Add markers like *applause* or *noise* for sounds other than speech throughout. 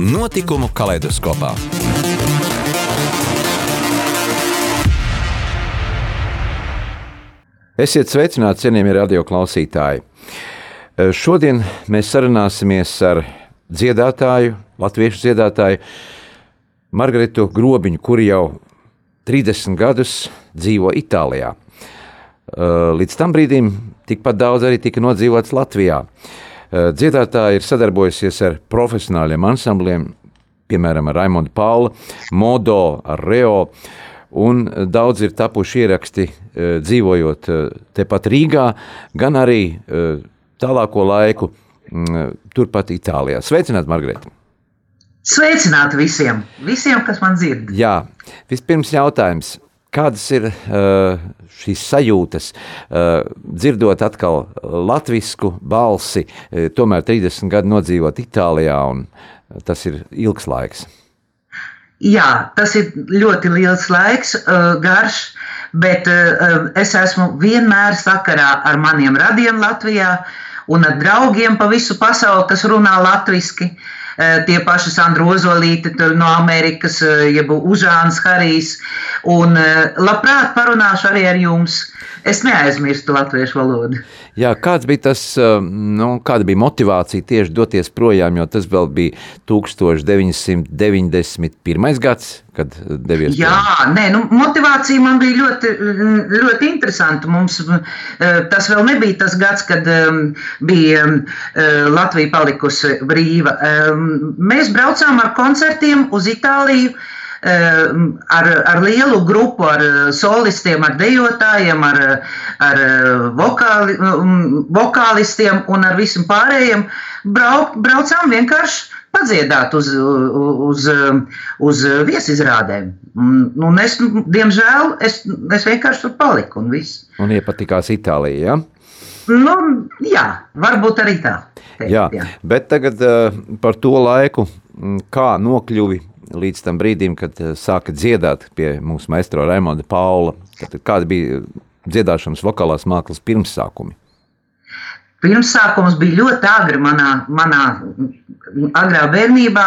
Notikumu kaleidoskopā. Esiet sveicināti, cienījamie radio klausītāji. Šodien mēs sarunāsimies ar dziedātāju, latviešu dziedātāju Margaritu Grobiņu, kur jau 30 gadus dzīvo Itālijā. Līdz tam brīdim tikpat daudz arī tika nodzīvots Latvijā. Dziedātāja ir sadarbojusies ar profesionāļiem ansambliem, piemēram, ar Raimondu Pauli, Modo, ar Reo. Un daudz ir tapuši ieraksti dzīvojot tepat Rīgā, gan arī tālāko laiku turpat Itālijā. Sveicināti, Margarita! Sveicināti visiem, visiem, kas man dzird. Jā, vispirms jautājums. Kādas ir uh, šīs sajūtas, uh, dzirdot atkal latviešu balsi, uh, tomēr 30 gadu nodzīvot Itālijā, un tas ir ilgs laiks? Jā, tas ir ļoti liels laiks, garš, bet es esmu vienmēr sakarā ar maniem radiem Latvijā un ar draugiem pa visu pasauli, kas runā latviešu. Eh, tie paši Sandra Ozolīte no Amerikas, eh, jeb Užāns Harijs. Un eh, labprāt parunāšu arī ar jums. Es neaizmirstu latviešu valodu. Jā, kāds bija tas, nu, kāda bija motivācija tieši doties projām, jo tas vēl bija 1991. gads, kad devies Jā, projām. nē, nu, motivācija man bija ļoti, ļoti interesanta. Mums tas vēl nebija tas gads, kad um, bija um, Latvija palikusi brīva. Um, mēs braucām ar koncertiem uz Itāliju. Ehm, ar, ar lielu grupu, ar eh, solistiem, ar dejotājiem, ar, ar eh, vokāli, mm, vokālistiem un ar visiem pārējiem. Brauc, braucām vienkārši padziedāt uz, uz, uz viesizrādēm. Un es, diemžēl, es, es vienkārši tur paliku un viss. Un iepatikās Itālijā, ja? Nu, jā, varbūt arī tā. Teikt, jā, jā. Bet tagad uh, par to laiku, mm, kā nokļuvi līdz tam brīdim, kad eh, sāka dziedāt pie mūsu maistro Raimonda Paula? Tad, kāda bija dziedāšanas vokālās mākslas pirmsākumi? Pirmsākums bija ļoti agri manā, manā agrā bērnībā.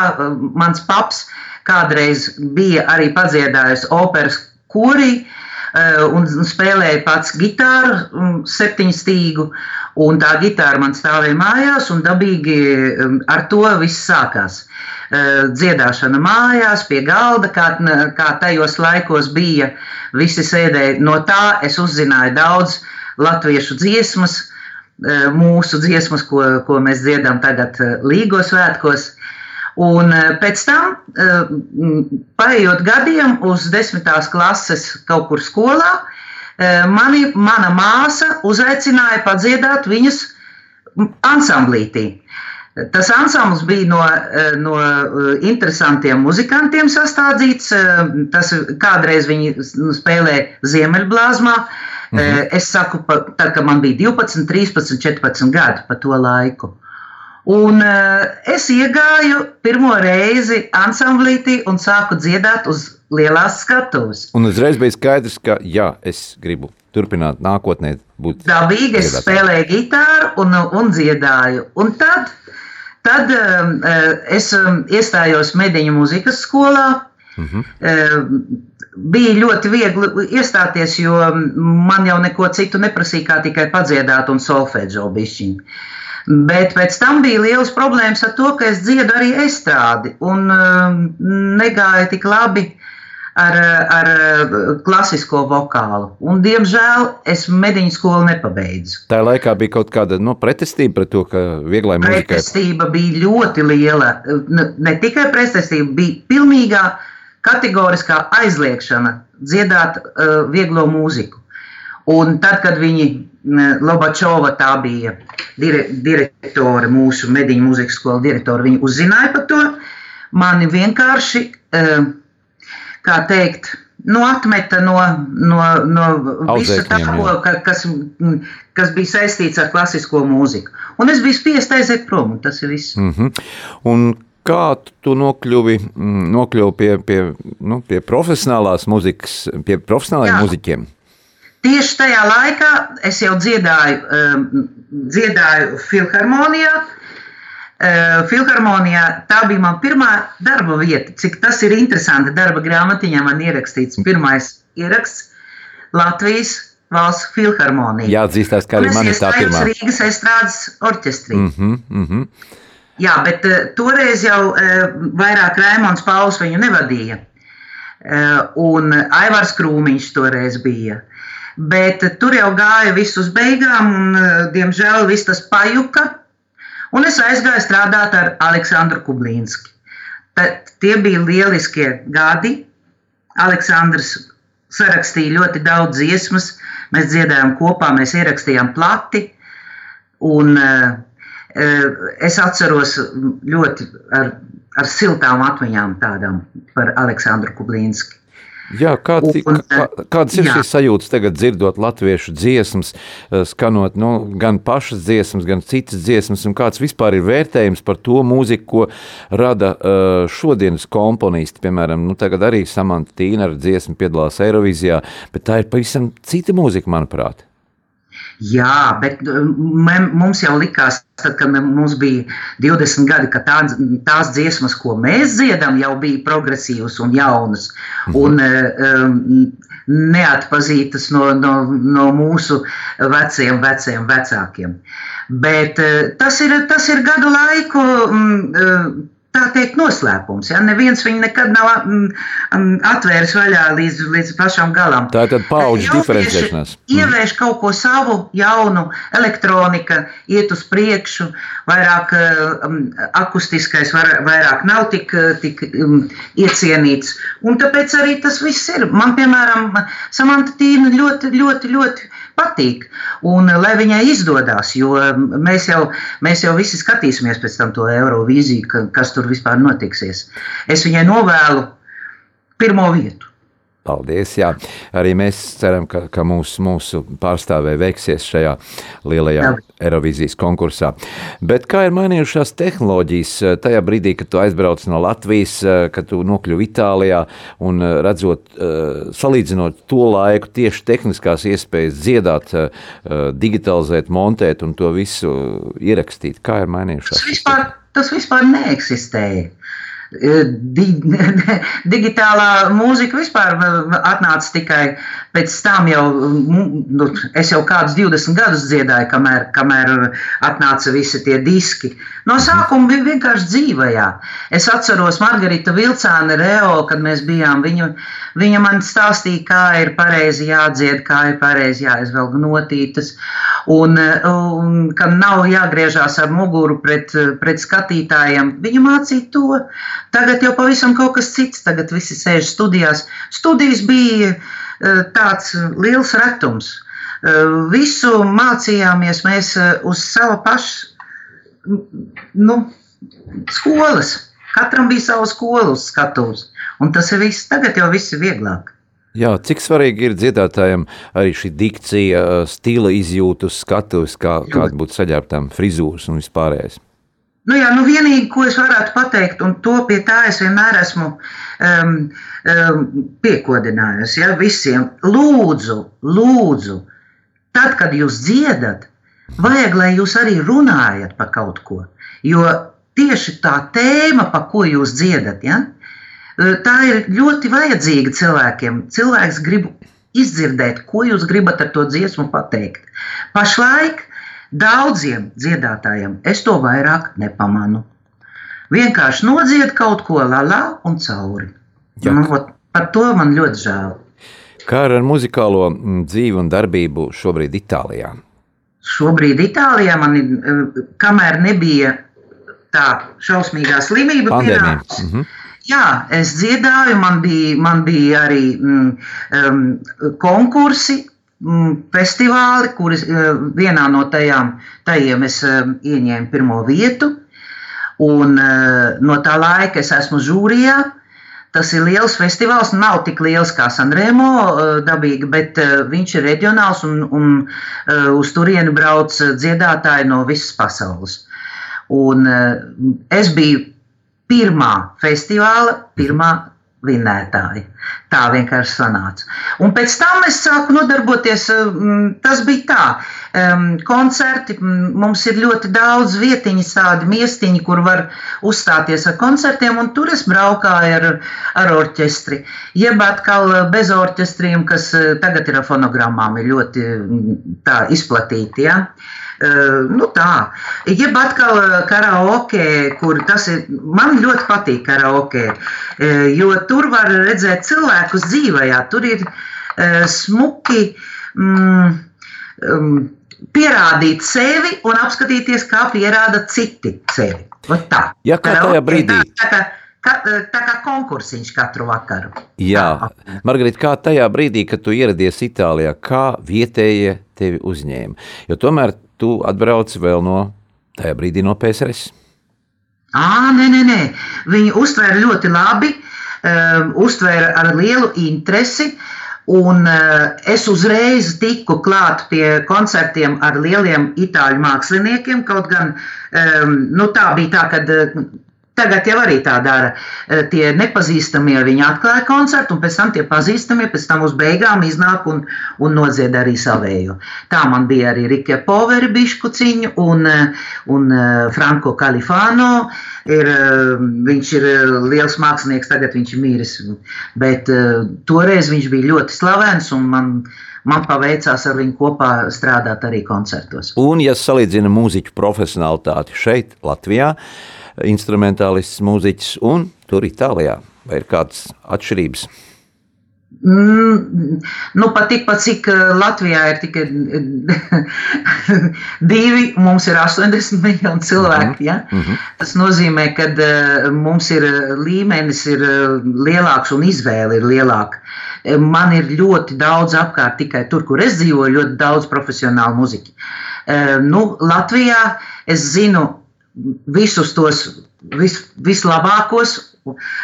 Mans paps kādreiz bija arī padziedājis operas korī eh, un spēlēja pats gitāru, mm, septiņu stīgu. Un tā gitāra man stāvēja mājās, un dabīgi mm, ar to viss sākās. Eh, dziedāšana mājās, pie galda, kā, kā tajos laikos bija. Visi sēdēja no tā, es uzzināju daudz latviešu dziesmas, eh, mūsu dziesmas, ko, ko mēs dziedam tagad eh, Līgos svētkos. Un pēc tam, paiet gadiem, uz desmitās klases kaut kur skolā, mani, mana māsa uzaicināja padziedāt viņas ansamblītī. Tas ansamblis bija no, eh, no eh, interesantiem muzikantiem sastādīts. Eh, tas kādreiz viņi spēlēja Ziemeļblāzmā. Mm -hmm. Es saku, tad, kad man bija 12, 13, 14 gadi pa to laiku. Un es iegāju pirmo reizi ansamblītī un sāku dziedāt uz lielās skatuves. Un uzreiz bija skaidrs, ka jā, es gribu turpināt nākotnē būt. Dabīgi es spēlēju gitāru un, un dziedāju. Un tad Tad um, uh, es um, iestājos Mediņu muzikas skolā. Mm -hmm. Bija ļoti viegli iestāties, jo man jau neko citu neprasīja, kā tikai padziedāt un solfēdžo bišķiņu. Bet pēc tam bija liels problēmas ar to, ka es dziedu arī estrādi un negāja tik labi ar, ar klasisko vokālu. Un, diemžēl es mediņu skolu nepabeidzu. Tā laikā bija kaut kāda no, nu, pretestība pret to, ka vieglai mūzikai. Pretestība bija ļoti liela. Ne, ne tikai pretestība, bija pilnīgā kategoriskā aizliekšana dziedāt uh, vieglo mūziku. Un tad, kad viņi, Lobačova, tā bija dire, direktore, mūsu mediņu mūzikas skolas direktore, viņi uzzināja par to, mani vienkārši, kā teikt, nu, atmeta no, no, no visa tā, ko, kas, kas bija saistīts ar klasisko mūziku. Un es biju spiest aiziet prom, un tas ir viss. Mm -hmm. Un kā tu nokļuvi, mm, nokļuvi pie, pie, nu, pie profesionālās muzikas, pie profesionālajiem muziķiem? Tieši tajā laikā es jau dziedāju, um, dziedāju filharmonijā. Uh, filharmonijā tā bija mana pirmā darba vieta. Cik tas ir interesanti. Darba grāmatiņā man ierakstīts pirmais ieraksts Latvijas valsts filharmonija. Jāatzīstās, ka arī man ir tā pirmā. Rīgas estrādes orķestrī. Mm -hmm, mm -hmm. Jā, bet uh, toreiz jau uh, vairāk Raimons Pauls viņu nevadīja. Un Aivars Krūmiņš toreiz bija. Bet tur jau gāja viss uz beigām, un, eh, diemžēl, viss tas pajuka. Un es aizgāju strādāt ar Aleksandru Kublīnski. Tad tie bija lieliskie gadi. Aleksandrs sarakstīja ļoti daudz dziesmas, mēs dziedājām kopā, mēs ierakstījām plati. Un, uh, es atceros ļoti ar, ar siltām atmiņām tādām par Aleksandru Kublīnski. Jā, kāds, un, kā, kādas ir jā. šīs sajūtas tagad dzirdot latviešu dziesmas, eh, skanot nu, gan pašas dziesmas, gan citas dziesmas, un kāds vispār ir vērtējums par to mūziku, ko rada uh, šodienas komponisti, piemēram, nu, tagad arī Samanta Tīna ar dziesmu piedalās Eirovizijā, bet tā ir pavisam cita mūzika, manuprāt. Jā, bet mums jau likās, tad, kad mums bija 20 gadi, ka tā, tās dziesmas, ko mēs dziedam, jau bija progresīvas un jaunas. Mhm. Un, um, neatpazītas no, no, no mūsu veciem, veciem vecākiem. Bet tas ir, tas ir gadu laiku um, tā teikt, noslēpums. Ja? Neviens viņu nekad nav mm, mm, atvēris vaļā līdz, līdz pašam galam. Tā ir tāda paudžu diferencēšanās. Ievieš mm. kaut ko savu, jaunu, elektronika, iet uz priekšu, vairāk um, akustiskais, vairāk nav tik, tik um, iecienīts. Un tāpēc arī tas viss ir. Man, piemēram, Samanta Tīna ļoti, ļoti, ļoti patīk. Un lai viņai izdodas, jo mēs jau, mēs jau visi skatīsimies pēc tam to Eirovīziju, kas tur vispār notiksies. Es viņai novēlu pirmo vietu. Paldies! Jā. Arī mēs ceram, ka, ka mūsu, mūsu pārstāvēji veiksies šajā lielajā Eirovīzijas konkursā. Bet kā ir mainījušās tehnoloģijas eh, tajā brīdī, kad tu aizbrauc no Latvijas, eh, kad tu nokļuvi Itālijā un eh, redzot, salīdzinot to laiku, tieši tehniskās iespējas dziedāt, digitalizēt, montēt un to visu ierakstīt? Kā ir mainījušās? Tas vispār, tas vispār neeksistēja. Di *laughs* digitālā mūzika vispār atnāca tikai pēc tam, jau nu, es jau kādus 20 gadus dziedāju, kamēr, kamēr atnāca visi tie diski. No sākuma bija vienkārši dzīvajā. Es atceros Margarita Vilcāne Reo, kad mēs bijām, viņu, viņa man stāstīja, kā ir pareizi jādzied, kā ir pareizi jāizvelk notītas, un, un ka nav jāgriežās ar muguru pret, pret skatītājiem. Viņa mācīja to. Tagad jau pavisam kaut kas cits. Tagad visi sēž studijās. Studijas bija e, tāds liels retums. E, visu mācījāmies mēs e, uz sava paša nu, skolas. Katram bija sava skola uz skatuves. Un tas ir viss. Tagad jau viss ir vieglāk. Jā, cik svarīgi ir dziedātājiem arī šī dikcija, stila izjūta uz skatuves, kā, kāda būtu saģērbtām frizūras un vispārējais. Nu, jā, nu vienīgi, ko es varētu pateikt, un to pie tā es vienmēr esmu um, um, piekodinājusi ja, visiem. Lūdzu, lūdzu, tad, kad jūs dziedat, vajag, lai jūs arī runājat par kaut ko. Jo tieši tā tēma, pa ko jūs dziedat, ja, tā ir ļoti vajadzīga cilvēkiem. Cilvēks grib izdzirdēt, ko jūs gribat ar to dziesmu pateikt. Pašlaik Daudziem dziedātājiem es to vairāk nepamanu. Vienkārši nodzied kaut ko lalā un cauri. Nu, par to man ļoti žēl. Kā ar muzikālo mm, dzīvi un darbību šobrīd Itālijā? Šobrīd Itālijā man ir, eh, kamēr nebija tā šausmīgā slimība, pienāca. Mm -hmm. Jā, es dziedāju, man bija, man bija arī um, konkursi, Mm, festivāli, kuras eh, vienā no tajām, tajiem es eh, ieņēmu pirmo vietu. Un no tā laika es esmu žūrijā. Tas ir liels festivāls, nav tik liels kā Sanremo dabīgi, bet viņš ir reģionāls un, un uz turieni brauc dziedātāji no visas pasaules. Un es biju pirmā festivāla, pirmā vinētāji. Tā vienkārši sanāca. Un pēc tam es sāku nodarboties. Tas bija tā, koncerti. Mums ir ļoti daudz vietiņas, tādi miestiņi, kur var uzstāties ar koncertiem, un tur es braukāju ar, ar orķestri. Jeb atkal bez orķestriem, kas eh, tagad ir ar fonogrammām, ir ļoti izplatīti. Ja? Nu, tā. Jeb atkal karaoke, kur tas ir. Man ļoti patīk karaoke, jo tur var redzēt cilvēkus dzīvajā. Tur ir smuki. Mm, um, pierādīt sevi un apskatīties, kā pierāda citi sevi. Vat tā. Ja kā tajā brīdī. Tā, tā, Ka, tā kā konkursiņš katru vakaru. Jā, Margarita, kā tajā brīdī, kad tu ieradies Itālijā, kā vietējie tevi uzņēma? Jo tomēr tu atbrauci vēl no tajā brīdī no PSRS. À, nē, nē, nē. Viņi uztvēra ļoti labi, uh, uztvēra ar lielu interesi. Un uh, es uzreiz tiku klāt pie koncertiem ar lieliem itāļu māksliniekiem. Kaut gan um, nu, tā bija tā, ka uh, Tagad jau arī tā dara. Eh, tie nepazīstamie viņi atklāja koncertu, un pēc tam tie pazīstamie pēc tam uz beigām iznāk un, un nodzied arī savējo. Tā man bija arī Rike Poveri biškuciņu un, eh, un eh, Franko Kalifāno. Ir, viņš ir liels mākslinieks, tagad viņš ir mīris, bet toreiz viņš bija ļoti slavens un man man paveicās ar viņu kopā strādāt arī koncertos. Un, ja salīdzina mūziķu profesionālitāti šeit, Latvijā, instrumentālists, mūziķis un tur Itālijā? Vai ir kādas atšķirības? Mm, nu, pat tikpat, cik eh, Latvijā ir tikai *laughs* divi, mums ir 80 miljoni cilvēki. Ja? Mm -hmm. Tas nozīmē, ka uh, mums ir eh, līmenis ir lielāks un izvēle ir lielāka. Man ir ļoti daudz apkārt, tikai tur, kur es dzīvoju, ļoti daudz profesionālu muziku. Uh, nu, Latvijā es zinu visus tos vis, vislabākos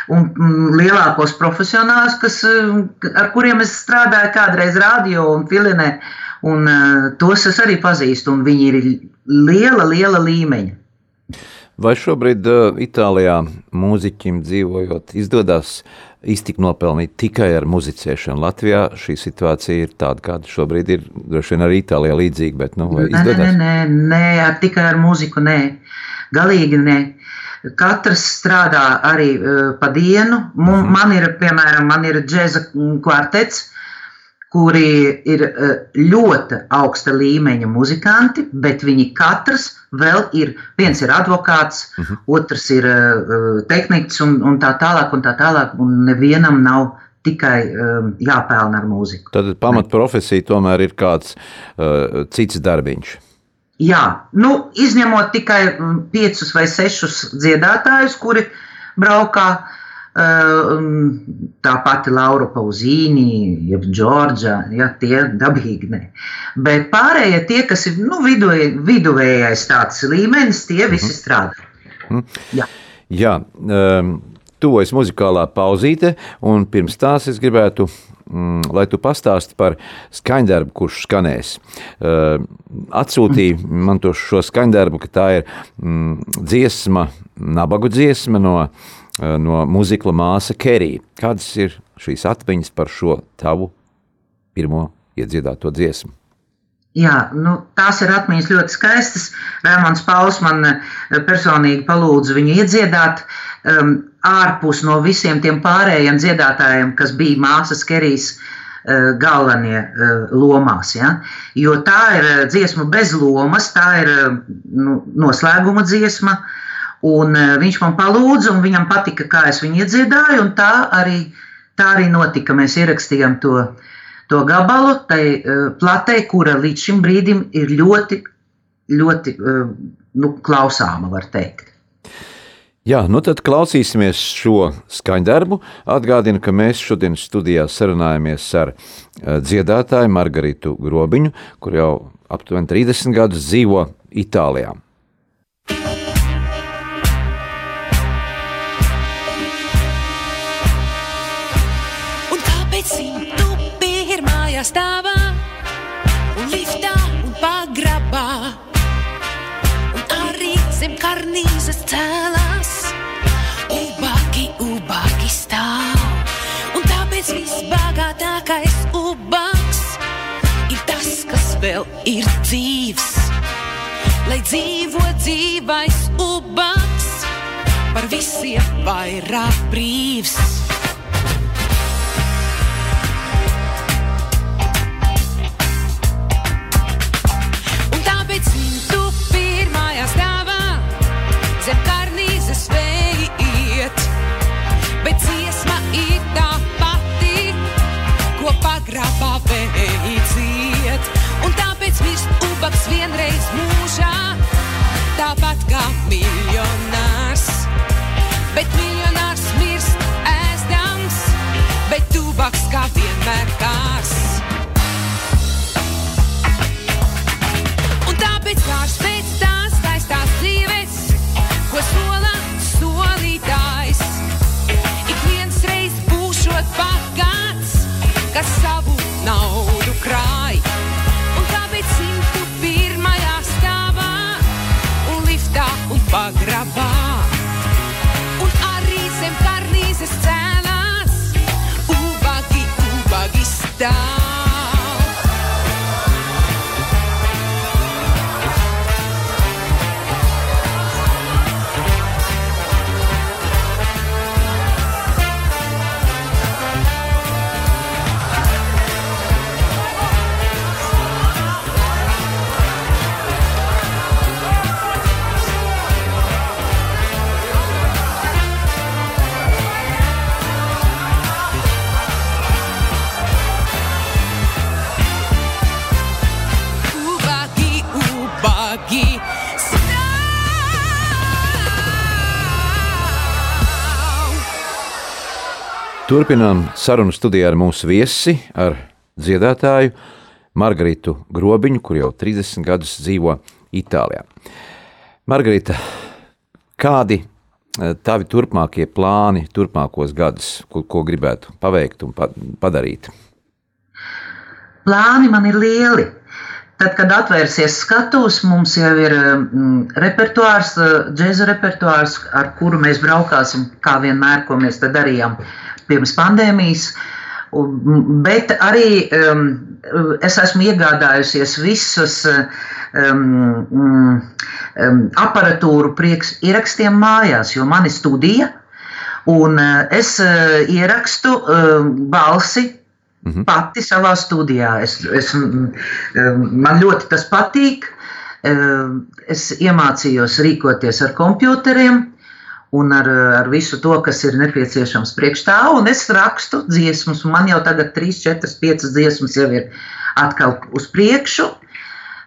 un lielākos profesionāļus, kas, ar kuriem es strādāju kādreiz radio un filinē. Un, uh, tos es arī pazīstu, un viņi ir liela, liela līmeņa. Vai šobrīd uh, Itālijā mūziķim dzīvojot, izdodas iztikt nopelnīt tikai ar muzicēšanu? Latvijā šī situācija ir tāda, kāda šobrīd ir. Droši vien arī Itālijā līdzīga, bet nu, vai izdodas? Nē, nē, nē, nē ar, tikai ar mūziku nē. Galīgi ne. Katrs strādā arī uh, pa dienu. Man, mhm. man ir, piemēram, man ir džēza kvartets, kuri ir uh, ļoti augsta līmeņa muzikanti, bet viņi katrs vēl ir, viens ir advokāts, uh mhm. -huh. otrs ir uh, tehniks un, un tā tālāk un tā tālāk, un nevienam nav tikai um, jāpelna ar mūziku. Tad pamatprofesija tomēr ir kāds uh, cits darbiņš. Jā, nu, izņemot tikai mm, piecus vai sešus dziedātājus, kuri braukā. Mm, tā pati Laura Pauzīni, jeb Džordža, ja, tie dabīgi ne. Bet pārējie tie, kas ir nu, viduvē, viduvējais tāds līmenis, tie visi mhm. strādā. Mhm. Jā. Jā, um, tuvojas muzikālā pauzīte, un pirms tās es gribētu mm, lai tu pastāsti par skaņdarbu, kurš skanēs. Uh, atsūtīja man to šo skaņdarbu, ka tā ir mm, dziesma, nabagu dziesma no, uh, no muzikla māsa Kerija. Kādas ir šīs atmiņas par šo tavu pirmo iedziedāto dziesmu? Jā, nu, tās ir atmiņas ļoti skaistas. Rēmons Pauls man eh, personīgi palūdza viņu iedziedāt. Um, ārpus no visiem tiem pārējiem dziedātājiem, kas bija māsas Kerijas uh, galvenie uh, lomās. Ja? Jo tā ir uh, dziesma bez lomas, tā ir nu, noslēguma dziesma. Un viņš man palūdza, un viņam patika, kā es viņu iedziedāju, un tā arī, tā arī notika. Mēs ierakstījām to uh, to gabalu tai uh, platei, kura līdz šim brīdim ir ļoti, ļoti uh, nu, klausāma, var teikt. Jā, nu tad klausīsimies šo skaņdarbu. Atgādinu, ka mēs šodien studijā sarunājamies ar uh, dziedātāju Margaritu Grobiņu, kur jau aptuveni 30 gadus dzīvo Itālijā. Vēl ir dzīvs. Lai dzīvo dzīvais ubaks, par visiem vairāk brīvs. million. Veď my Turpinām sarunu studijā ar mūsu viesi, ar dziedātāju Margaritu Grobiņu, kur jau 30 gadus dzīvo Itālijā. Margarita, kādi eh, tavi turpmākie plāni, turpmākos gadus, ko, ko gribētu paveikt un pa, padarīt? Plāni man ir lieli. Tad, kad atvērsies skatuves, mums jau ir mm, repertuārs, eh, džēza repertuārs, ar kuru mēs braukāsim, kā vienmēr, ko mēs darījām pirms pandēmijas. Mm, Bet arī um, es esmu iegādājusies visas um, um, um, aparatūru priekš ierakstiem mājās, jo man ir studija. Un uh, es uh, ierakstu uh, balsi Mhm. Pati savā studijā. Es, es, man ļoti tas patīk. Es iemācījos rīkoties ar computeriem un ar, ar visu to, kas ir nepieciešams priekš tā. Un es rakstu dziesmas, un man jau tagad 3, 4, 5 dziesmas jau ir atkal uz priekšu.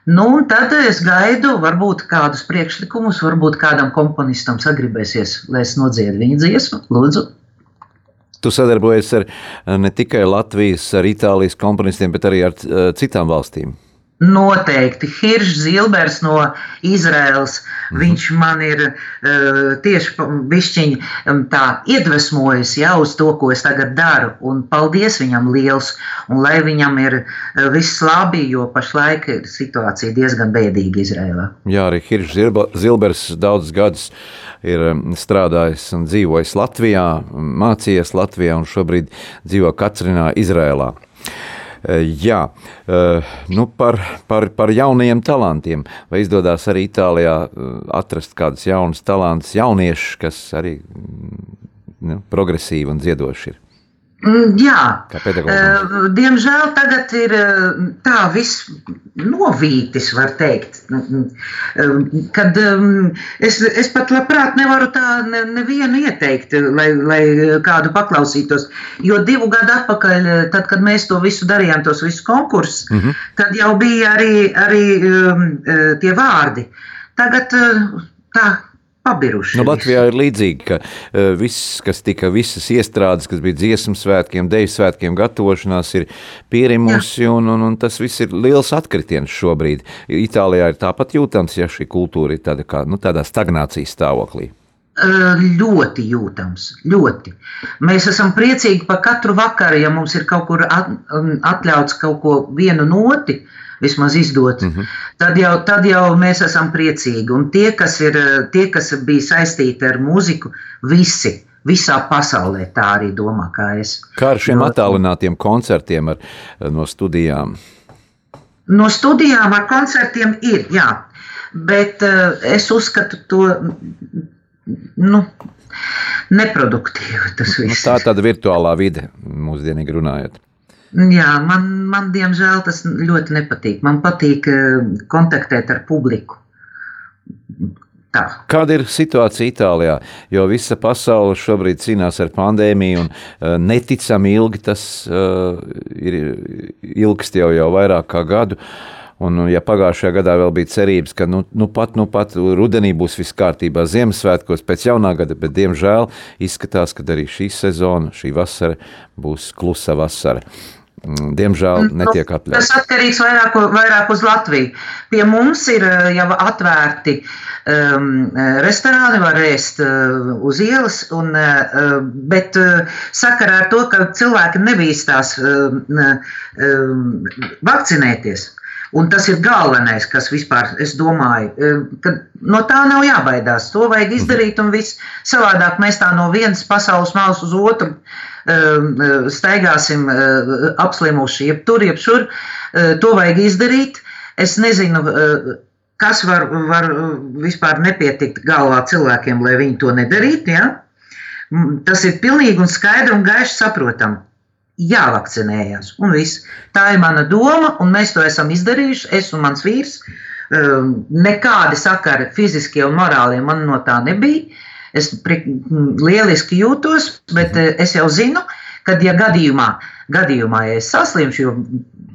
Nu, tad es gaidu, varbūt kādus priekšlikumus, varbūt kādam komponistam sagribēsies, lai es nodziedu viņa dziesmu. Lūdzu! Tu sadarbojies ar ne tikai Latvijas, ar Itālijas komponistiem, bet arī ar uh, citām valstīm. Noteikti. Hiržs Zilbers no Izraels. Mm. Viņš man ir uh, tieši bišķiņi um, tā iedvesmojis jau uz to, ko es tagad daru. Un paldies viņam liels. Un lai viņam ir uh, viss labi, jo pašlaik ir situācija diezgan bēdīga Izrēlā. Jā, arī Hiržs Zilbers daudzus gadus ir strādājis un dzīvojis Latvijā, mācījies Latvijā un šobrīd dzīvo Katrinā, Izrēlā. Jā, nu par, par, par jaunajiem talantiem. Vai izdodas arī Itālijā atrast kādus jaunus talantus, jauniešus, kas arī nu, progresīvi un dziedoši ir? Jā, uh, diemžēl tagad ir tā viss novītis, var teikt. Kad um, es, es pat labprāt nevaru tā nevienu ieteikt, lai, lai kādu paklausītos. Jo divu gadu atpakaļ, tad, kad mēs to visu darījām, tos visus konkursus, mm -hmm. tad jau bija arī, arī tie vārdi. Tagad tā pabiruši. Nu, Latvijā ir līdzīgi, ka uh, viss, kas tika, visas iestrādes, kas bija dziesmu svētkiem, deju svētkiem, gatavošanās, ir pierimusi, un, un, un tas viss ir liels atkritiens šobrīd. Itālijā ir tāpat jūtams, ja šī kultūra ir tāda kā, nu, tādā stagnācijas stāvoklī. Eh, Ļoti jūtams, ļoti. Mēs esam priecīgi par katru vakaru, ja mums ir kaut kur at, atļauts kaut ko vienu noti, vismaz izdot. Mm -hmm. tad, jau, tad jau mēs esam priecīgi. Un tie, kas, ir, tie, kas bija saistīti ar mūziku, visi. Visā pasaulē tā arī domā, kā es. Kā ar šiem Jo- attālinātiem koncertiem ar, no studijām? No studijām ar koncertiem ir, jā. Bet uh, es uzskatu to nu, neproduktīvu. Tas Nu, tā ir tāda virtuālā vide, mūsdienīgi runājot. Jā, man, man diemžēl tas ļoti nepatīk. Man patīk eh, kontaktēt ar publiku. Tā. Kāda ir situācija Itālijā? Jo visa pasaule šobrīd cīnās ar pandēmiju, un uh, neticami ilgi tas uh, ir ilgst jau, jau vairāk kā gadu. Un, ja pagājušajā gadā vēl bija cerības, ka nu, nu pat, nu pat rudenī būs viss kārtībā, Ziemassvētkos pēc jaunā gada, bet diemžēl izskatās, ka arī šī sezona, šī vasara būs klusa vasara. Mm, Diemžēl netiek Tas atļauts. atkarīgs vairāk, vairāk uz Latviju. Pie mums ir eh, jau atvērti um, restorāni, var ēst uh, uz ielas, un, uh, bet uh, sakarā ar to, ka cilvēki nebīstās uh, uh, vakcinēties. Un tas ir galvenais, kas vispār, es domāju, ka no tā nav jābaidās. To vajag izdarīt, un viss savādāk mēs tā no vienas pasaules malas uz otru eh, staigāsim eh, apslimuši, jeb tur, jeb šur. Eh, To vajag izdarīt. Es nezinu, kas var, var vispār nepietikt galvā cilvēkiem, lai viņi to nedarītu. Ja? Tas ir pilnīgi un skaidri un gaiši saprotami jāvakcinējās. Un viss. Tā ir mana doma, un mēs to esam izdarījuši. Es un mans vīrs. Um, Nekādi sakari fiziskie un morālie man no tā nebija. Es lieliski jūtos, bet eh, es jau zinu, ka, ja gadījumā, gadījumā ja es saslimšu, jo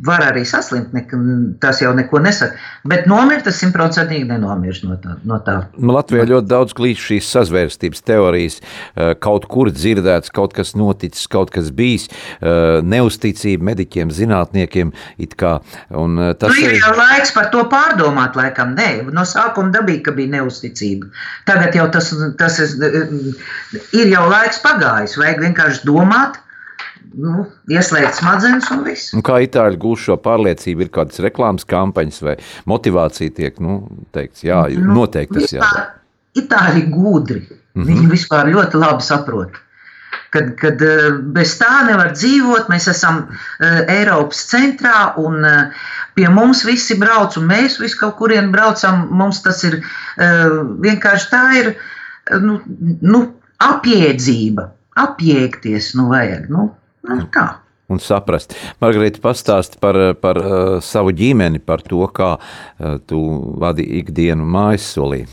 var arī saslimt, nek- tas jau neko nesaka, bet nomirt es simtprocentīgi nenomiršu no tā. No tā. Nu, Latvijā ļoti daudz klīst šīs sazvērstības teorijas, eh, kaut kur dzirdēts, kaut kas noticis, kaut kas bijis, eh, neusticība mediķiem, zinātniekiem. un, eh, Tas Nu, ir ir jau laiks par to pārdomāt, laikam. Nē, no sākuma dabīgi, ka bija neusticība. Tagad jau tas, tas ir, ir jau laiks pagājis. Vajag vienkārši domāt, nu, ieslēgt smadzenes un viss. Un kā itāļi gūs šo pārliecību, ir kādas reklāmas kampaņas vai motivācija tiek nu, teikts, jā, Nu, noteikti tas jādara. Itāļi gudri. Mm -hmm. Viņi vispār ļoti labi saprot. Kad, kad eh, bez tā nevar dzīvot, mēs esam uh, Eiropas centrā un uh, pie mums visi brauc, un mēs visi kaut kurien braucam. Mums tas ir vienkārši tā ir nu, nu, apjēdzība, apjēgties, nu vajag. Nu, nu, tā. Un saprast. Margarita, pastāsti par, par uh, savu ģimeni, par to, kā uh, tu vadi ikdienu mājas solī.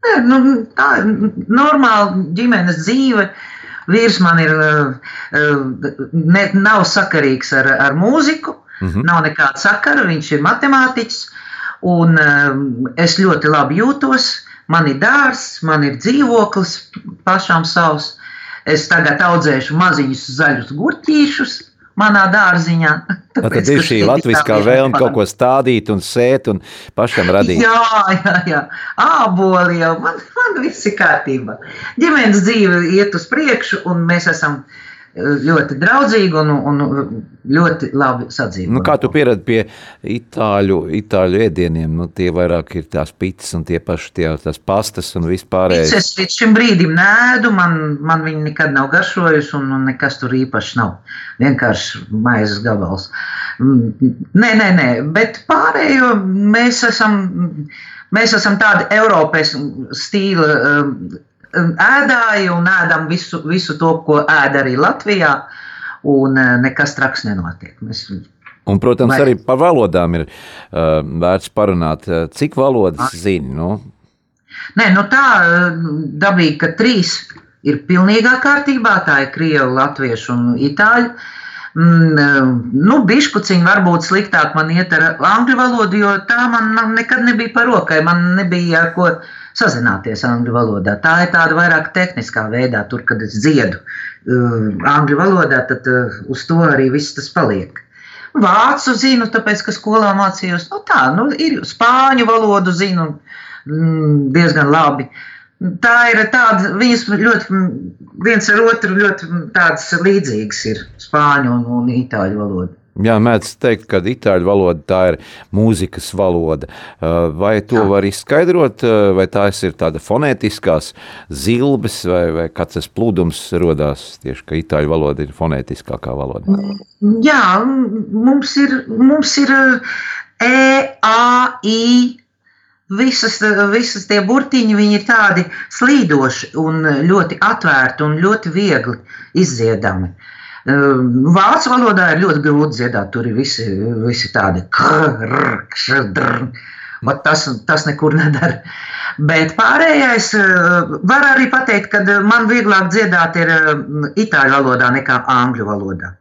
Nē, nu, tā ir normāla ģimenes dzīve. Vīrs man ir, uh, ne, nav sakarīgs ar, ar mūziku, mm -hmm. nav nekāda sakara. Viņš ir matemātiķis, un uh, es ļoti labi jūtos. Man ir dārsts, man ir dzīvoklis pašām savs. Es tagad audzēšu maziņus zaļus gurķīšus manā dārziņā. Tad *laughs* Tāpēc, ir ka šī latviskā vēlme kaut ko stādīt un sēt un pašam radīt. Jā, jā, jā. Āboli jau man, man viss ir kārtībā. Ģimenes dzīve iet uz priekšu, un mēs esam eh, ļoti draudzīgi un, un ļoti labi sadzīvoti. Nu, kā tu pieradi pie itāļu, itāļu ēdieniem? Nu, tie vairāk ir tās pitas un tie paši tie, tās pastas un vispārējais. Es līdz šim brīdim nēdu, man, man viņi nekad nav garšojusi, un, un nekas tur īpaši nav. Vienkārši maizes gabals. Nē, nē, nē, bet pārējo mēs esam, mēs esam tādi Eiropas stīla um, ēdāji un ēdam visu, visu to, ko ēd arī Latvijā, un uh, nekas traks nenotiek. Mēs, Un, protams, Vai- arī par valodām ir uh, vērts parunāt. Uh, Cik valodas zini? Nu, Nē, nu tā eh, dabīgi, ka trīs ir pilnīgā kārtībā. Tā ir krievu, latviešu un itāļu. Mm, nu, bišķiņi varbūt sliktāk man iet ar angļu valodu, jo tā man nekad nebija par rokai. Man nebija ar ko sazināties angļu valodā. Tā ir tāda vairāk tehniskā veidā, tur, kad es dziedu uh, angļu valodā, tad uh, uz to arī viss tas paliek. Vācu zinu, tāpēc, ka skolā mācījos. Nu, tā, nu, ir spāņu valodu zinu mm, diezgan labi. tā ir tāda, viņas ļoti, viens ar otru ļoti tādas līdzīgas ir spāņu un, un itāļu valoda. Jā, mēdz teikt, ka itāļu valoda tā ir mūzikas valoda. Uh, Vai to Jā. var izskaidrot, uh, vai tās ir tāda fonētiskās zilbes, vai, vai kāds tas plūdums rodās tieši, ka itāļu valoda ir fonētiskākā valoda? Jā, mums ir, mums ir E, A, I. Visas, visas tie burtiņi ir tādi slīdoši un ļoti atvērti un ļoti viegli izdziedami. Um, Vācu valodā ir ļoti grūti dziedāt. Tur ir visi, visi tādi krāšņi. Tas, tas nekur nedara. Bet pārējais var arī pateikt, ka man vieglāk dziedāt ir itāļu valodā nekā angļu valodā.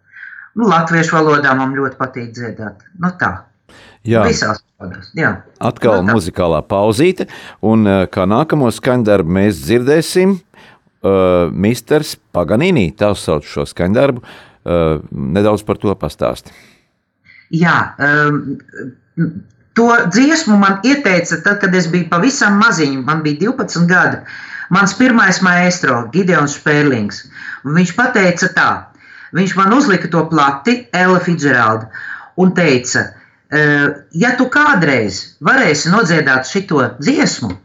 Nu, latviešu valodā man ļoti patīk dziedāt. Nu, tā. Jā, Visās valodās. Jā. atkal Nu, tā. muzikālā pauzīte, un kā nākamo skaņdarbu mēs dzirdēsim uh, Misters Paganini, tā sauc šo skaņdarbu, uh, nedaudz par to pastāsti. Jā, um, to dziesmu man ieteica tad, kad es biju pavisam maziņš. Man bija 12 gadi. Mans pirmais maestro, Gideons Spērlings. Viņš teica tā, viņš man uzlika to plati, Ella Fitzgeralda, un teica, "Eh, ja tu kādreiz varēsi nodziedāt šo dziesmu,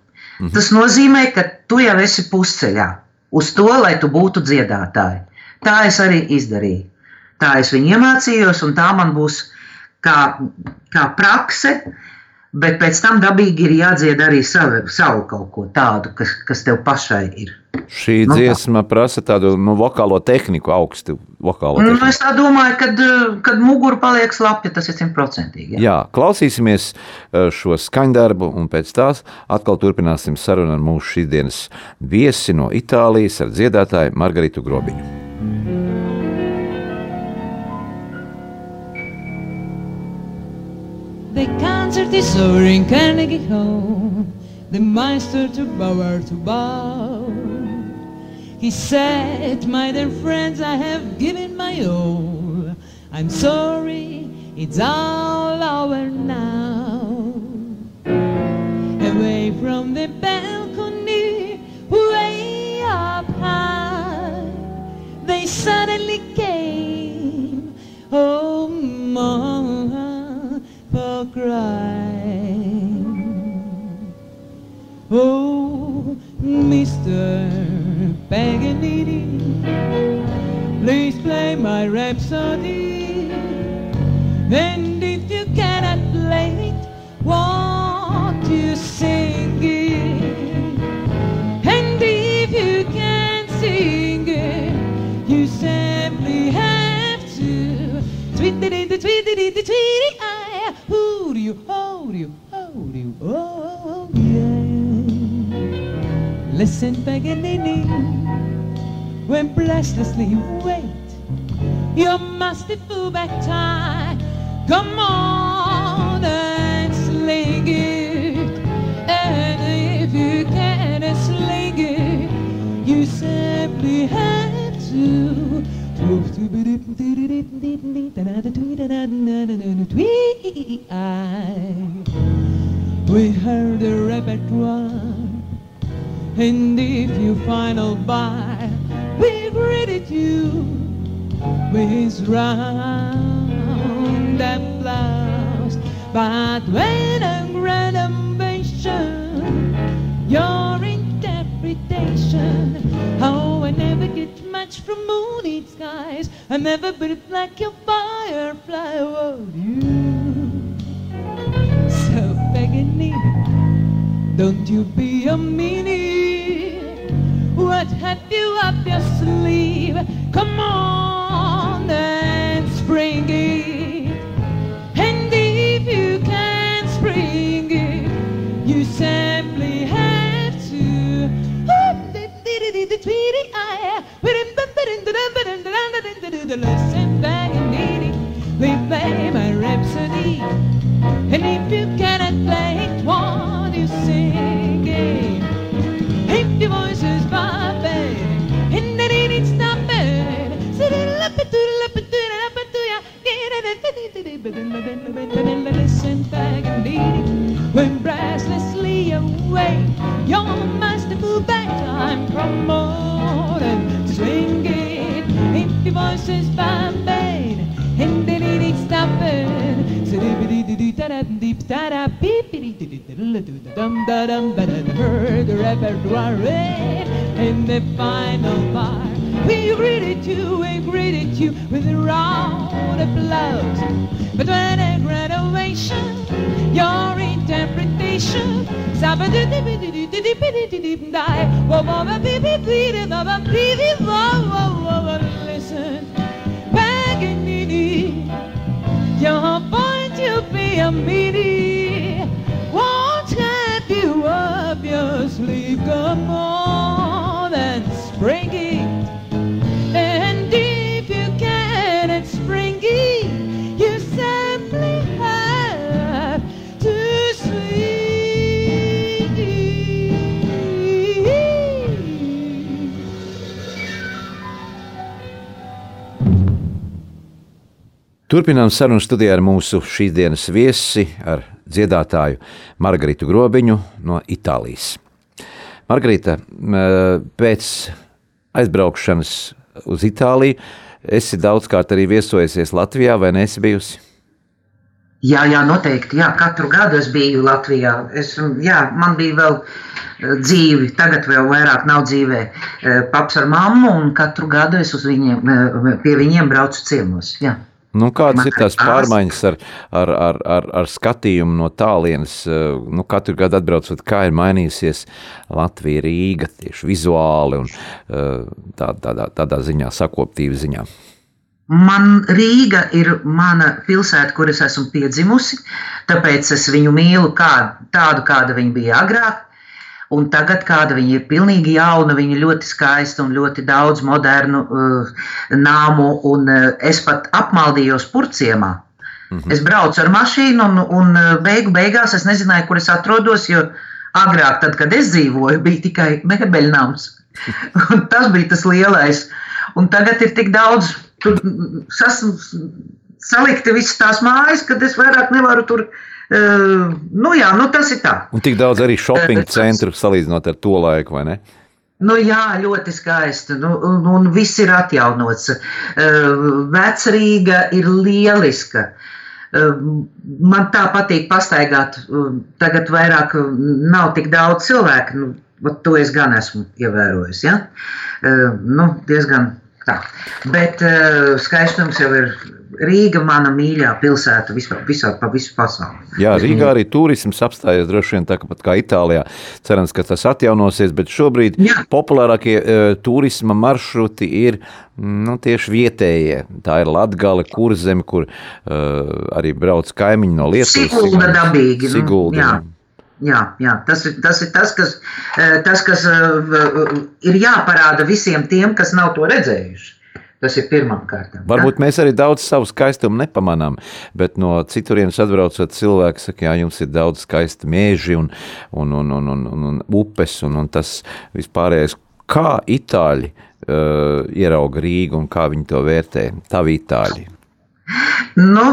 tas nozīmē, ka tu jau esi pusceļā uz to, lai tu būtu dziedātāji. Tā es arī izdarīju. Tā es viņu iemācījos, un tā man būs kā, kā prakse. Bet pēc tam dabīgi ir jādzied arī savu, savu kaut ko tādu, kas, kas tev pašai ir. Šī Nu, tā. dziesma prasa tādu nu, vokālo tehniku, augstu vokālo Nu, tehniku. es tā domāju, kad, eh, kad mugura paliek slapja, tas ir simtprocentīgi. jā. Jā, klausīsimies eh, šo skaņdarbu, un pēc tās atkal turpināsim sarunu ar mūsu šīsdienas viesi no Itālijas ar dziedātāju Margaritu Grobiņu. The concert is over in Carnegie Hall. The master to bow to bow. He said, My dear friends, I have given my all. I'm sorry, it's all over now. Away from the balcony, way up high, they suddenly came. Oh, my, for crying. Oh, Mr. Paganini, please play my rhapsody. And if you cannot play it, won't you sing it? And if you can't sing it, you simply have to tweet it in the tweet it the tweety eye. Ah, who do you, do you, do you, oh. Listen, Paganini, when breathlessly you wait, you must be full back time. Come on and sling it. And if you can't uh, sling it, you simply have to. We heard the repertoire. And if you final buy, we greeted you with round applause. But when a grand ovation, your interpretation, oh, I never get much from moonlit skies. I never breathe like a firefly, oh, you. So Paganini, don't you be a meanie. What have you up your sleeve? Come on and spring it. And if you can't spring it, you simply have to. Listen back and need it. We play my rhapsody. And if you cannot play it, won't you sing it? your voice is popping, and that it ain't stopping. Sitting up and doodle up and doodle up and doodle. Listen back and beat when breathlessly away. Your masterful bat I'm promoting. Swing it If your voice is popping the in the final bar. We greeted you, we greeted you with a round of applause. But when a graduation, your interpretation, listen, you're going to be a meaty. Won't have you up your sleeve, come on and spring it. Turpinām sarunu studijā ar mūsu šīs dienas viesi, ar dziedātāju Margaritu Grobiņu no Itālijas. Margarita, pēc aizbraukšanas uz Itāliju esi daudzkārt arī viesojusies Latvijā, vai neesi bijusi? Jā, jā, noteikti. Jā, katru gadu es biju Latvijā. Es, jā, man bija vēl eh, dzīve, tagad vēl vairāk nav dzīvē. eh, Paps ar mammu, un katru gadu es viņiem, eh, pie viņiem braucu ciemos. Jā. Nu, kādas ir tās pārmaiņas ar, ar, ar, ar, ar skatījumu no tālienes? eh, Nu, katru gadu atbraucot, kā ir mainījusies Latvija, Rīga tieši vizuāli un eh, tā, tādā, tādā ziņā, sakoptīva ziņā. Man Rīga ir mana pilsēta, kur es esmu piedzimusi, tāpēc es viņu mīlu kā, tādu, kāda viņa bija agrāk. Un tagad, kāda viņa ir pilnīgi jauna, viņa ļoti skaista un ļoti daudz modernu uh, nāmu. Un, uh, es pat apmaldījos purciemā. Mm -hmm. Es braucu ar mašīnu, un, un uh, beigu beigās es nezināju, kur es atrodos. Jo agrāk, tad, kad es dzīvoju, bija tikai mebeļnams. *laughs* Un tas bija tas lielais. Un tagad ir tik daudz sas, salikti visas tās mājas, kad es vairāk nevaru tur. Uh, nu jā, nu tas ir tā. Un tik daudz arī shopping centru salīdzinot ar to laiku, vai ne? Nu, jā, ļoti skaisti. Nu, un, un viss ir atjaunots. Vecrīga ir lieliska. Man tā patīk pastaigāt. Uh, Tagad vairāk uh, nav tik daudz cilvēku. Nu, to es gan esmu ievērojis. Ja? Nu, diezgan tā. Bet skaistums jau ir Rīga, mana mīļā pilsēta visā, visā pa visu pasauli. Jā, Rīgā arī turisms apstājies droši vien tāpat kā Itālijā. Cerams, ka tas atjaunosies, bet šobrīd Jā. populārākie uh, turisma maršruti ir nu, tieši vietējie. Tā ir Latgale, Kurzeme, kur uh, arī brauc kaimiņi no Lietuvas. Sigulda dabīgi. nu, Sigulda. jā. Jā, jā tas, ir, tas ir tas, kas, eh, tas, kas ir jāparāda visiem tiem, kas nav to redzējuši. Tas ir pirmām kārtām. Varbūt mēs arī daudz savu skaistumu nepamanām, bet no citurienes atbraucot, cilvēki saka, ka jums ir daudz skaista mēži un, un, un, un, un, un, un upes un, un tas vispārējais. Kā itāļi uh, ierauga Rīgu un kā viņi to vērtē? Tavi itāļi. Nu,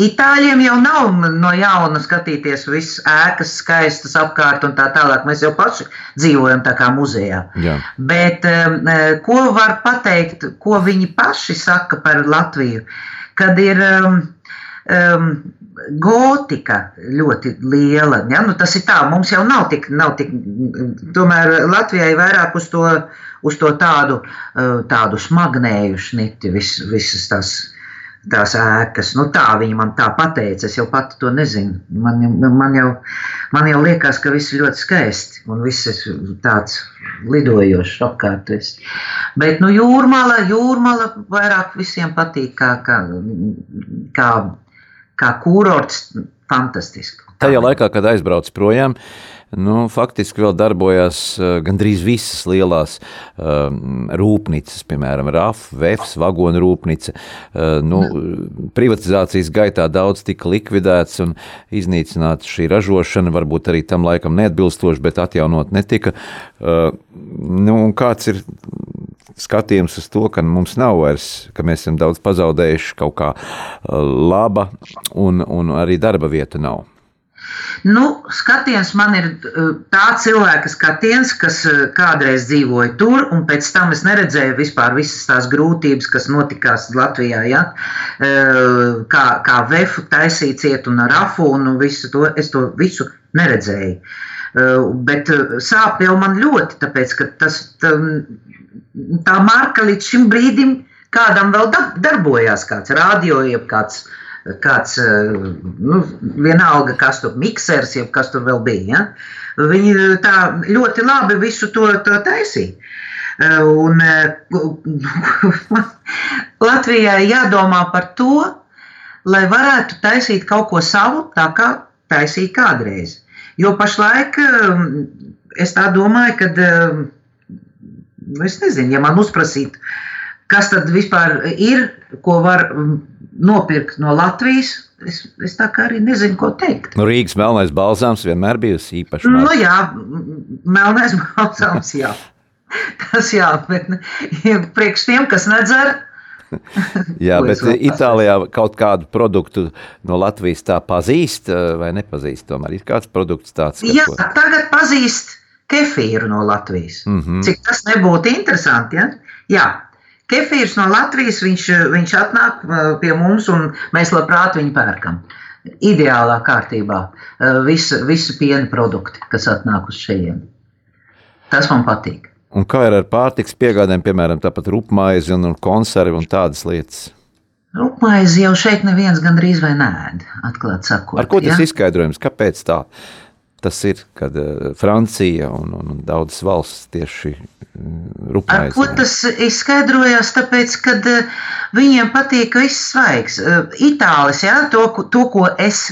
Itāļiem jau nav no jauna skatīties visas ēkas, skaistas apkārt un tā tālāk. Mēs jau paši dzīvojam tā kā muzejā. Jā. Bet eh, ko var pateikt, ko viņi paši saka par Latviju? Kad ir um, um, gotika ļoti liela, ja? nu, tas ir tā, mums jau nav tik, nav tik tomēr Latvijai vairāk uz to, uz to tādu, uh, tādu smagnēju šniti, vis, visas tās tās ēkas. Nu, tā viņa man tā pateica. Es jau pati to nezinu. Man, man, jau, man jau liekas, ka viss ir ļoti skaisti un viss ir tāds lidojošs apkārt. viss. Bet nu, jūrmala, jūrmala vairāk visiem patīk kā, kā, kā, kā kurorts. Fantastiski. Tajā laikā, kad aizbraucu projām, nu, faktiski vēl darbojās uh, gandrīz visas lielās um, rūpnīcas, piemēram, RAF, VEFS, vagonu rūpnīca. Uh, nu, privatizācijas gaitā daudz tika likvidēts un iznīcināta šī ražošana, varbūt arī tam laikam neatbilstoši, bet atjaunot netika. Uh, nu, kāds ir skatījums uz to, ka mums nav vairs, ka mēs esam daudz pazaudējuši kaut kā laba un, un arī darba vieta nav. Nu, skatiens man ir uh, tā cilvēka skatiens, kas uh, kādreiz dzīvoja tur, un pēc tam es neredzēju vispār visas tās grūtības, kas notikās Latvijā. Ja? Uh, Kā, kā vefu taisīt ciet un ar afu, un visu to, es to visu neredzēju. Bet sāp jau man ļoti, tāpēc, ka tas, tā, tā marka līdz šim brīdim kādam vēl da- darbojās, kāds radio, jeb kāds, kāds eh, nu, vienalga, kas tur miksers, jeb kas tur vēl bija. Ja? Viņi tā ļoti labi visu to, to taisīja. Eh, Un eh, *laughs* Latvijai jādomā par to, lai varētu taisīt kaut ko savu, tā kā taisīja kādreiz. Jo pašlaik eh, es tā domāju, ka, nu, es nezinu, ja man uzprasītu, kas tad vispār ir, ko var mm, nopirkt no Latvijas, es, es tā kā arī nezinu, ko teikt. Nu, Rīgas melnais balzāms vienmēr bijusi īpaša. Nu, marka. jā, melnais balzāms, jā. Tas jā, bet ja priekš tiem, kas nedzer, *laughs* Jā, bet Itālijā kaut kādu produktu no Latvijas tā pazīst eh, vai nepazīst. Tomēr ir kāds produkts tāds, kas jā, ko- tagad pazīst kefīru no Latvijas. Mhm. Cik tas nebūtu interesanti, ja? Jā. Kefīrs no Latvijas, viņš, viņš atnāk uh, pie mums, un mēs labprāt viņu pērkam. Ideālā kārtībā. Uh, Visu, visu piena produkti, kas atnāk uz šejienes. Tas man patīk. Un kā ir ar pārtiks piegādēm, piemēram, tāpat rupmaizi un, un konservi un tādas lietas? Rūpmaizi jau šeit neviens gandrīz vai nē, atklāti sakot. Ar ko tas ja? izskaidrojums? Kāpēc tā? Tas ir, kad uh, Francija un, un, daudzas valsts tieši uh, Ar rupmaizi. ko tas izskaidrojās? Tāpēc, ka viņiem patīk viss svaigs. Eh, Itālis, jā, to, to, ko es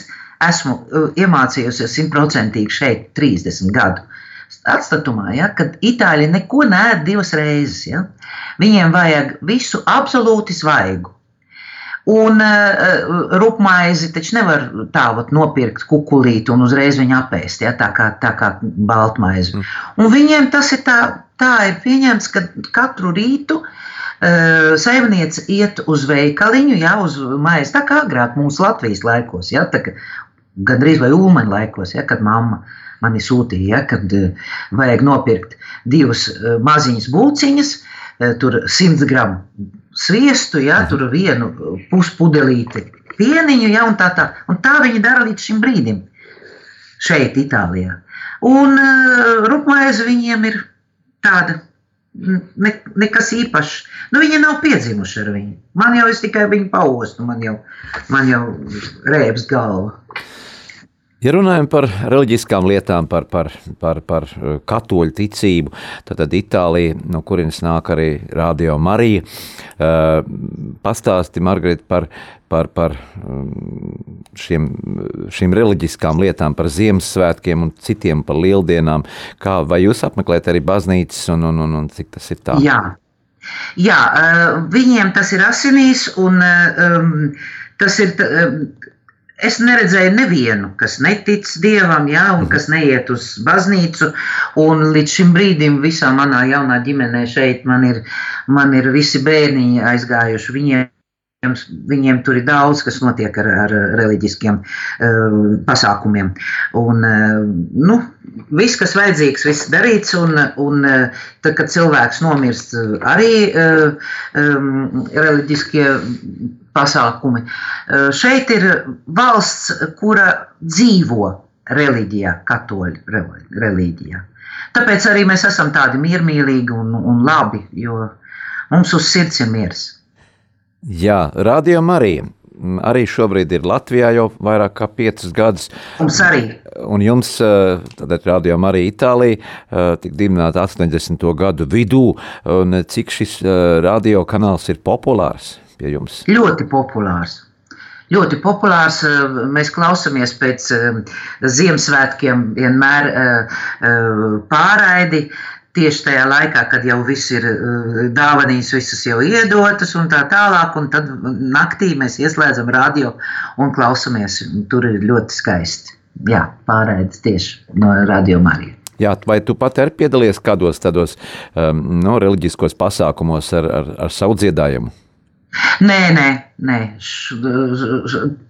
esmu eh, iemācījusies simtprocentīgi šeit, 30 gadu atstatumā, ja, kad itāļi neko nē divas reizes. Ja. Viņiem vajag visu absolūti svaigu. Un uh, rupmaizi taču nevar tā vat, nopirkt kukurūzu un uzreiz viņu apēst, ja, tā kā, tā kā baltmaizi. Mm. Un viņiem tas ir tā, tā ir pieņemts, ka katru rītu uh, saimniece iet uz veikaliņu, ja, uz maizi, tā kā agrāk mūsu Latvijas laikos, ja, tā, gandrīz vai ulmaņa laikos, ja, kad mamma mani sūtīja, ja, kad uh, vajag nopirkt divas uh, maziņas būciņas, uh, tur 100 gramu sviestu, ja, tur vienu puspudelīti pieniņu, ja, un tā, tā. Un tā viņi dara līdz šim brīdim šeit, Itālijā. Un uh, rupmaize viņiem ir tāda. Ne, nekas īpašs. Nu, viņi nav piedzimuši ar viņu. Man jau es tikai viņu paustu, man jau, man jau rēbs galva. Ja runājam par reliģiskām lietām, par, par, par, par eh, katoļu ticību, tad, tad Itālija, no kurienes nāk arī Radio Marija, uh, pastāsti, Margarita, par, par, par um, šiem, šīm reliģiskām lietām, par Ziemassvētkiem un citiem par lieldienām. Kā, vai jūs apmeklējat arī baznīcas un, un, un, un cik tas ir tā? Jā, Jā uh, viņiem tas ir asinīs, un um, tas ir. Es neredzēju nevienu, kas netic dievam, jā, un kas neiet uz baznīcu. Un līdz šim brīdim visā manā jaunā ģimenē šeit man ir, man ir visi bērniņi aizgājuši. Viņiem, viņiem tur ir daudz, kas notiek ar, ar reliģiskiem uh, pasākumiem. Un, uh, nu, viss, kas vajadzīgs, viss darīts. Un, un uh, tad, kad cilvēks nomirst, arī uh, um, reliģiskie pasākumi. Uh, šeit ir valsts, kura dzīvo reliģijā, katoļu reli- reliģijā. Tāpēc arī mēs esam tādi miermīlīgi un, un labi, jo mums uz sirds ir miers. Jā, Radio Marija. mm, Arī šobrīd ir Latvijā jau vairāk kā piecus gadus. Mums arī Un jums, eh, tad Radio Marija Itālija, eh, tika dibināta 80. gadu vidū. Un cik šis eh, radiokanāls ir populārs pie jums? ļoti populārs. Ļoti populārs. eh, Mēs klausāmies pēc eh, Ziemassvētkiem vienmēr eh, pārraidi. Tieši tajā laikā, kad jau viss ir dāvanīs, visas jau iedotas un tā tālāk, un tad naktī mēs ieslēdzam radio un klausāmies. Tur ir ļoti skaisti. Jā, pārraides tieši no radio Marijas. Jā, vai tu pat arī piedalies kādos tādos um, no, reliģiskos pasākumos ar, ar, ar savu dziedājumu? Nē, nē, nē.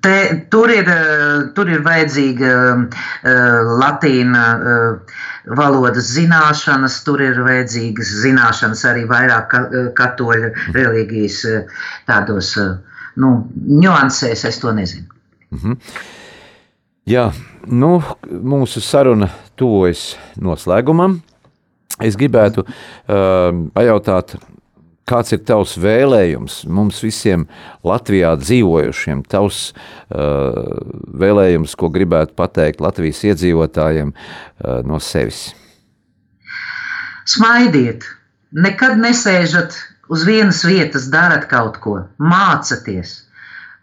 Te, tur, ir, tur ir vajadzīga uh, latīna uh, valodas zināšanas, tur ir vajadzīgas zināšanas arī vairāk ka, katoļu reliģijas tādos uh, nu, niansēs, es to nezinu. Jā, nu, mūsu saruna tuvojas noslēgumam. Es gribētu uh, pajautāt, kāds ir tavs vēlējums? Mums visiem Latvijā dzīvojušiem, tavs uh, vēlējums, ko gribētu pateikt Latvijas iedzīvotājiem uh, no sevis? Smaidiet, nekad nesēžat uz vienas vietas, darat kaut ko, mācieties,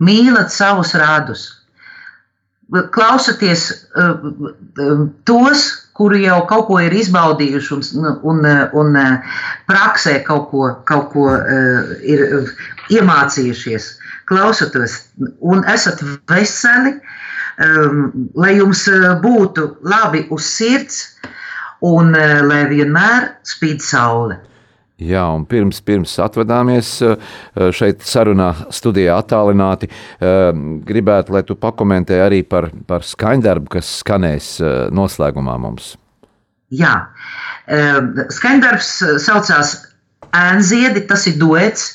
mīlat savus rādus, klausieties uh, uh, tos, kuri jau kaut ko ir izbaudījuši un, un, un praksē kaut ko, kaut ko uh, ir iemācījušies. Klausieties, un esat veseli, um, lai jums būtu labi uz sirds un lai vienmēr spīd saule. Jā, un pirms, pirms atvadāmies šeit sarunā, studijā attālināti, gribētu, lai tu pakomentē arī par, par skaņdarbu, kas skanēs noslēgumā mums. Jā, skaņdarbs saucās Ēnziedi, tas ir duets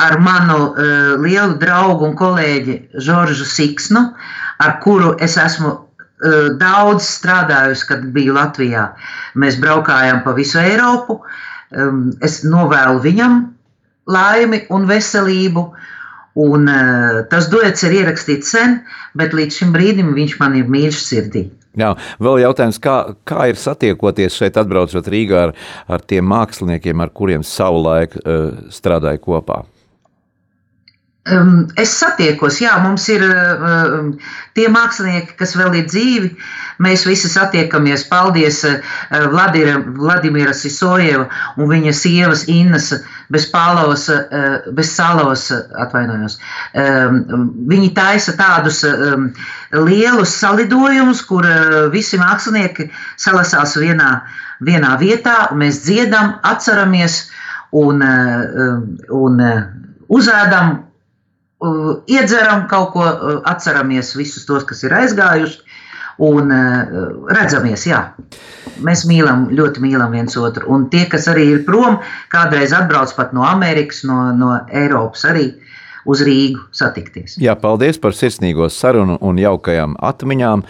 ar manu lielu draugu un kolēģi Žoržu Siksnu, ar kuru es esmu daudz strādājusi, kad biju Latvijā. Mēs braukājām pa visu Eiropu, um, es novēlu viņam laimi un veselību. Un, uh, tas duets ir ierakstīts sen, bet līdz šim brīdim viņš man ir mīļš sirdī. Jā, vēl jautājums, kā, kā ir satiekoties šeit, atbraucot Rīgā ar, ar tiem māksliniekiem, ar kuriem savulaik uh, strādāja kopā? Es satiekos, jā, mums ir tie mākslinieki, kas vēl ir dzīvi. Mēs visi satiekamies. Paldies Vladira, Vladimira Sisojeva un viņa sievas Innas Bezpālaus, Bezsalavas, atvainojos. Viņi taisa tādus lielus salidojumus, kur visi mākslinieki salasās vienā, vienā vietā, un mēs dziedam, atceramies un, un uzēdam iedzeram kaut ko, atceramies visus tos, kas ir aizgājuši, un redzamies, jā. Mēs mīlam, ļoti mīlam viens otru. Un tie, kas arī ir prom, kādreiz atbrauc pat no Amerikas, no, no Eiropas arī uz Rīgu satikties. Jā, paldies par sirsnīgo sarunu un jaukajām atmiņām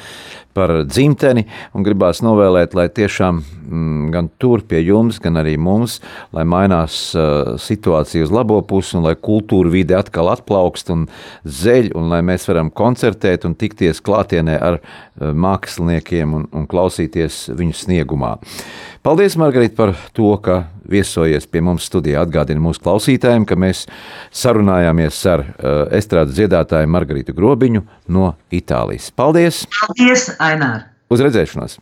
par dzimteni gribās novēlēt, lai tiešām mm, gan tur pie jums, gan arī mums, lai mainās uh, situācija uz labo pusi un lai kultūra vide atkal atplaukst un zeļ un lai mēs varam koncertēt un tikties klātienē ar uh, māksliniekiem un, un klausīties viņu sniegumā. Paldies, Margarita, par to, ka viesojies pie mums studijā. Atgādinu mūsu klausītājiem, ka mēs sarunājāmies ar uh, estrādes dziedātāju Margaritu Grobiņu no Itālijas. Paldies! Paldies, Ainār! Uz redzēšanos!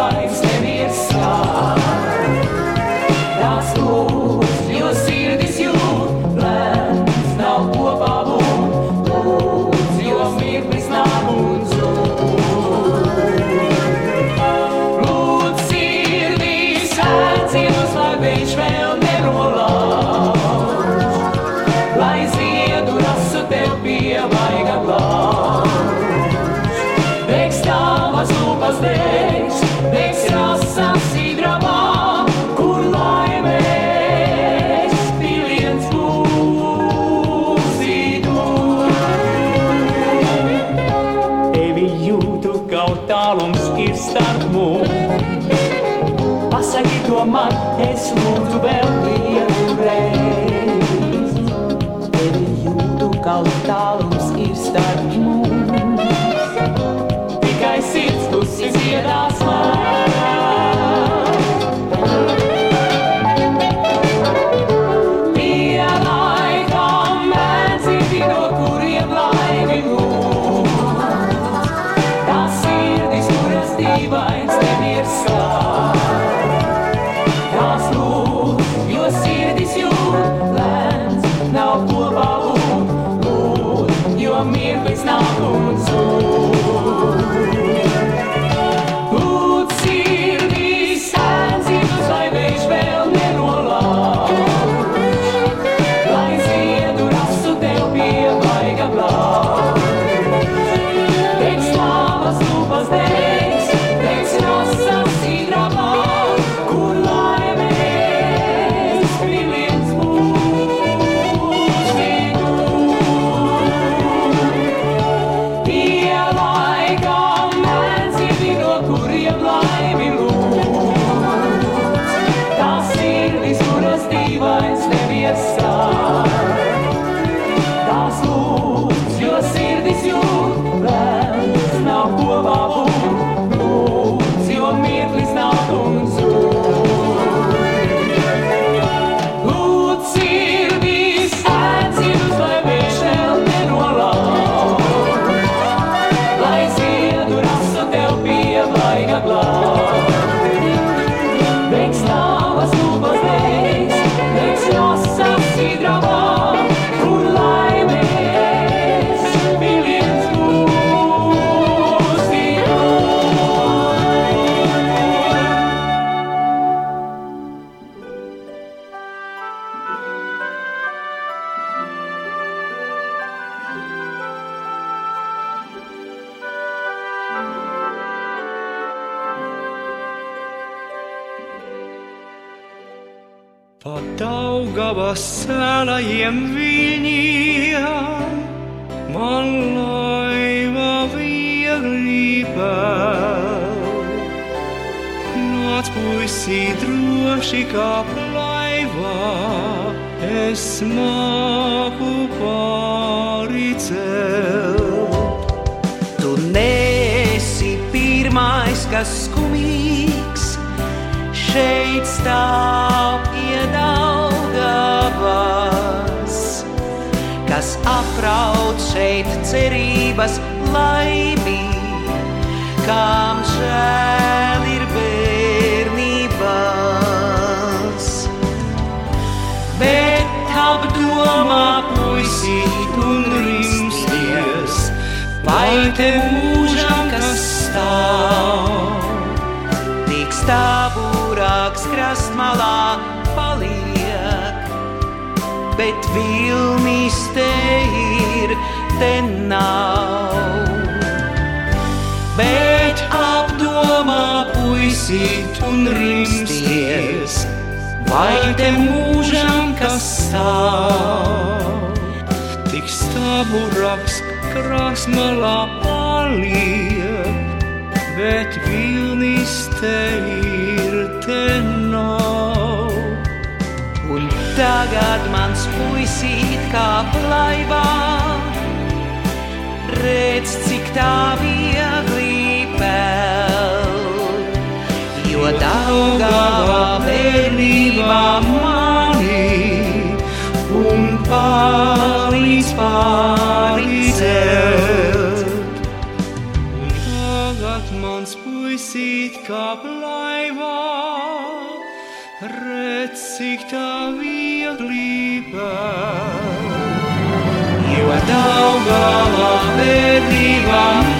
Tās Nāc puisī droši kā laivā, es māku pāri celt. Tu nesi pirmais, kas skumīgs, šeit stāv iedaugavas, kas apraud šeit cerības laimī, kam žēl vai te mūžam kas stāv? Tik stāvūrāks krastmalā paliek, bet vilnis te ir, te nav. Bet apdomā puisīt un rimsties, vai te mūžam kas stāv? Tik stāvuraks krāsmalā paliek, bet vilnis te ir, te nav. Un tagad mans puisīt kā laivā, redz, cik tā viegli peld. Jo Daugavā bērnībā mani un palīdz pāricelt. Kā laivā, redz, cik tā viegli peld. Jo Daugavā bērnībā mani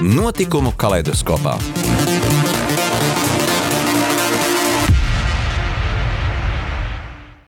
Notikumu kaleidoskopā.